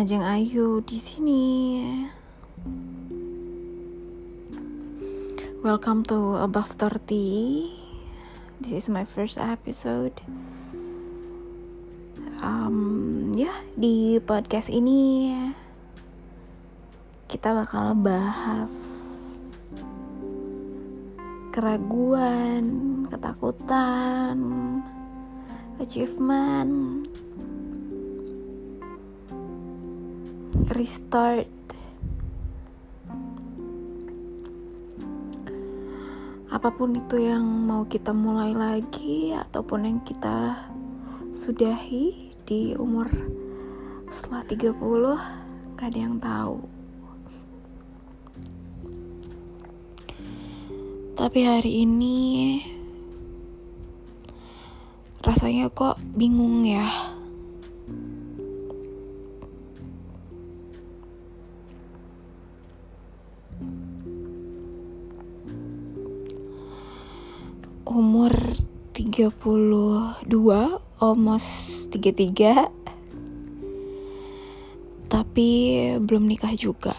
Ajeng Ayu di sini. Welcome to Above 30. This is my first episode. Um, ya, di podcast ini kita bakal bahas keraguan, ketakutan, achievement, restart. Apa pun itu yang mau kita mulai lagi ataupun yang kita sudahi di umur setelah 30 gak ada yang tahu. Tapi hari ini rasanya kok bingung ya umur 32 almost 33 tapi belum nikah juga.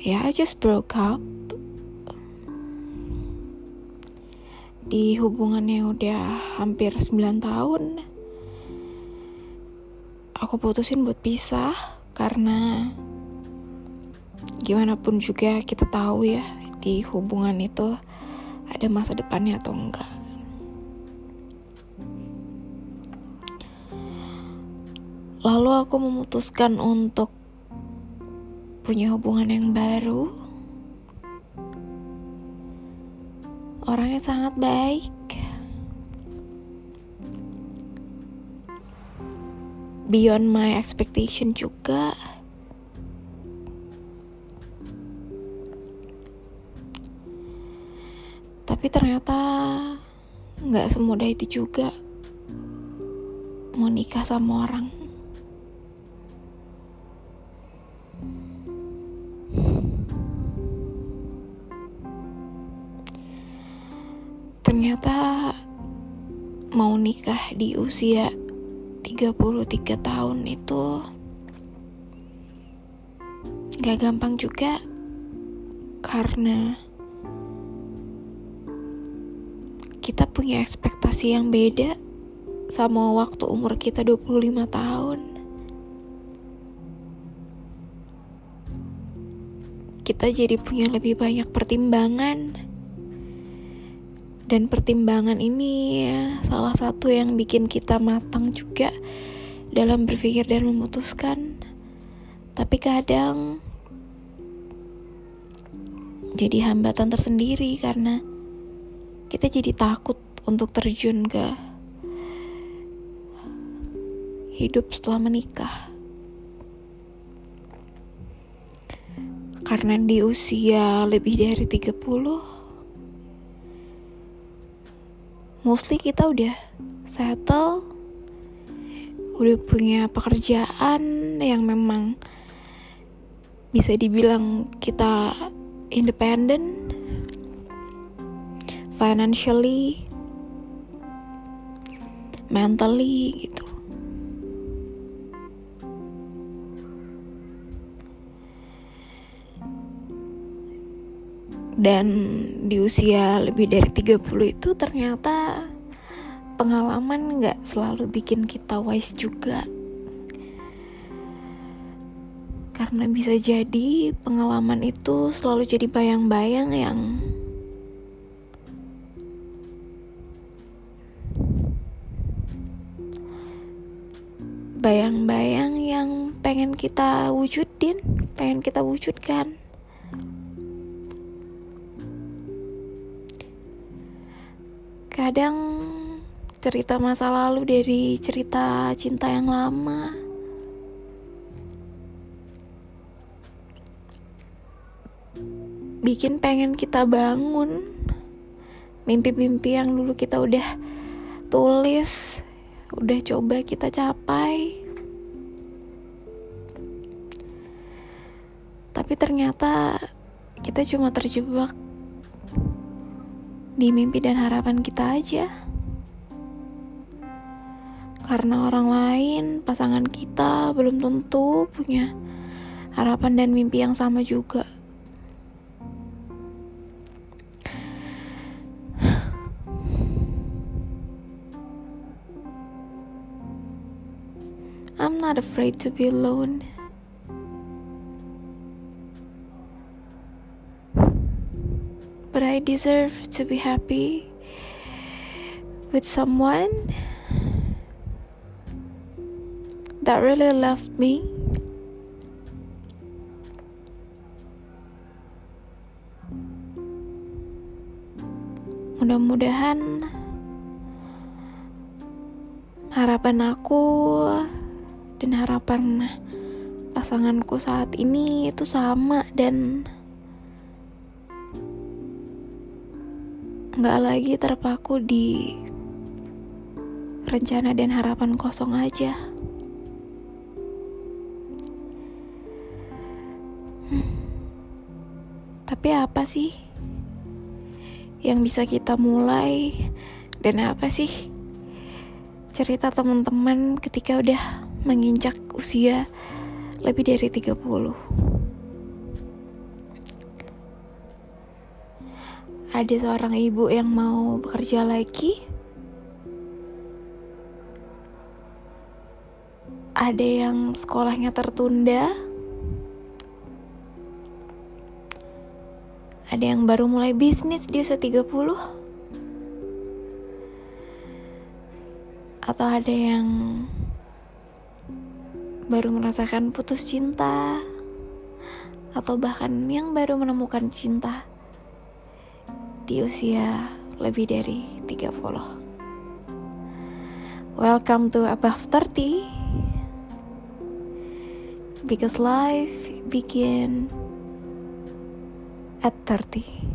Ya yeah, I just broke up. Di hubungannya udah hampir 9 tahun. Aku putusin buat pisah karena gimana pun juga kita tahu ya di hubungan itu ada masa depannya atau enggak. Lalu aku memutuskan untuk punya hubungan yang baru. Orangnya sangat baik. Beyond my expectation juga. Tapi ternyata nggak semudah itu juga mau nikah sama orang. Ternyata mau nikah di usia 33 tahun itu gak gampang juga karena kita punya ekspektasi yang beda sama waktu umur kita 25 tahun. Kita jadi punya lebih banyak pertimbangan. Dan pertimbangan ini ya, salah satu yang bikin kita matang juga dalam berpikir dan memutuskan. Tapi kadang jadi hambatan tersendiri karena kita jadi takut untuk terjun ke hidup setelah menikah. Karena di usia lebih dari 30 mostly kita udah settle udah punya pekerjaan yang memang bisa dibilang kita independen financially, mentally gitu. Dan di usia lebih dari 30 itu ternyata pengalaman gak selalu bikin kita wise juga. Karena bisa jadi pengalaman itu selalu jadi bayang-bayang yang bayang-bayang yang pengen kita wujudin, pengen kita wujudkan. Kadang cerita masa lalu dari cerita cinta yang lama. Bikin pengen kita bangun mimpi-mimpi yang dulu kita udah tulis udah coba kita capai. Tapi ternyata kita cuma terjebak di mimpi dan harapan kita aja. karena orang lain, pasangan kita belum tentu punya harapan dan mimpi yang sama juga. I'm not afraid to be alone. But I deserve to be happy with someone that really loved me. Mudah-mudahan harapan aku dan harapan pasanganku saat ini itu sama dan nggak lagi terpaku di rencana dan harapan kosong aja. Tapi apa sih yang bisa kita mulai dan apa sih cerita teman-teman ketika udah menginjak usia lebih dari 30. Ada seorang ibu yang mau bekerja lagi. Ada yang sekolahnya tertunda. Ada yang baru mulai bisnis di usia 30. Atau ada yang baru merasakan putus cinta atau bahkan yang baru menemukan cinta di usia lebih dari 30. Welcome to above 30 because life begin at 30.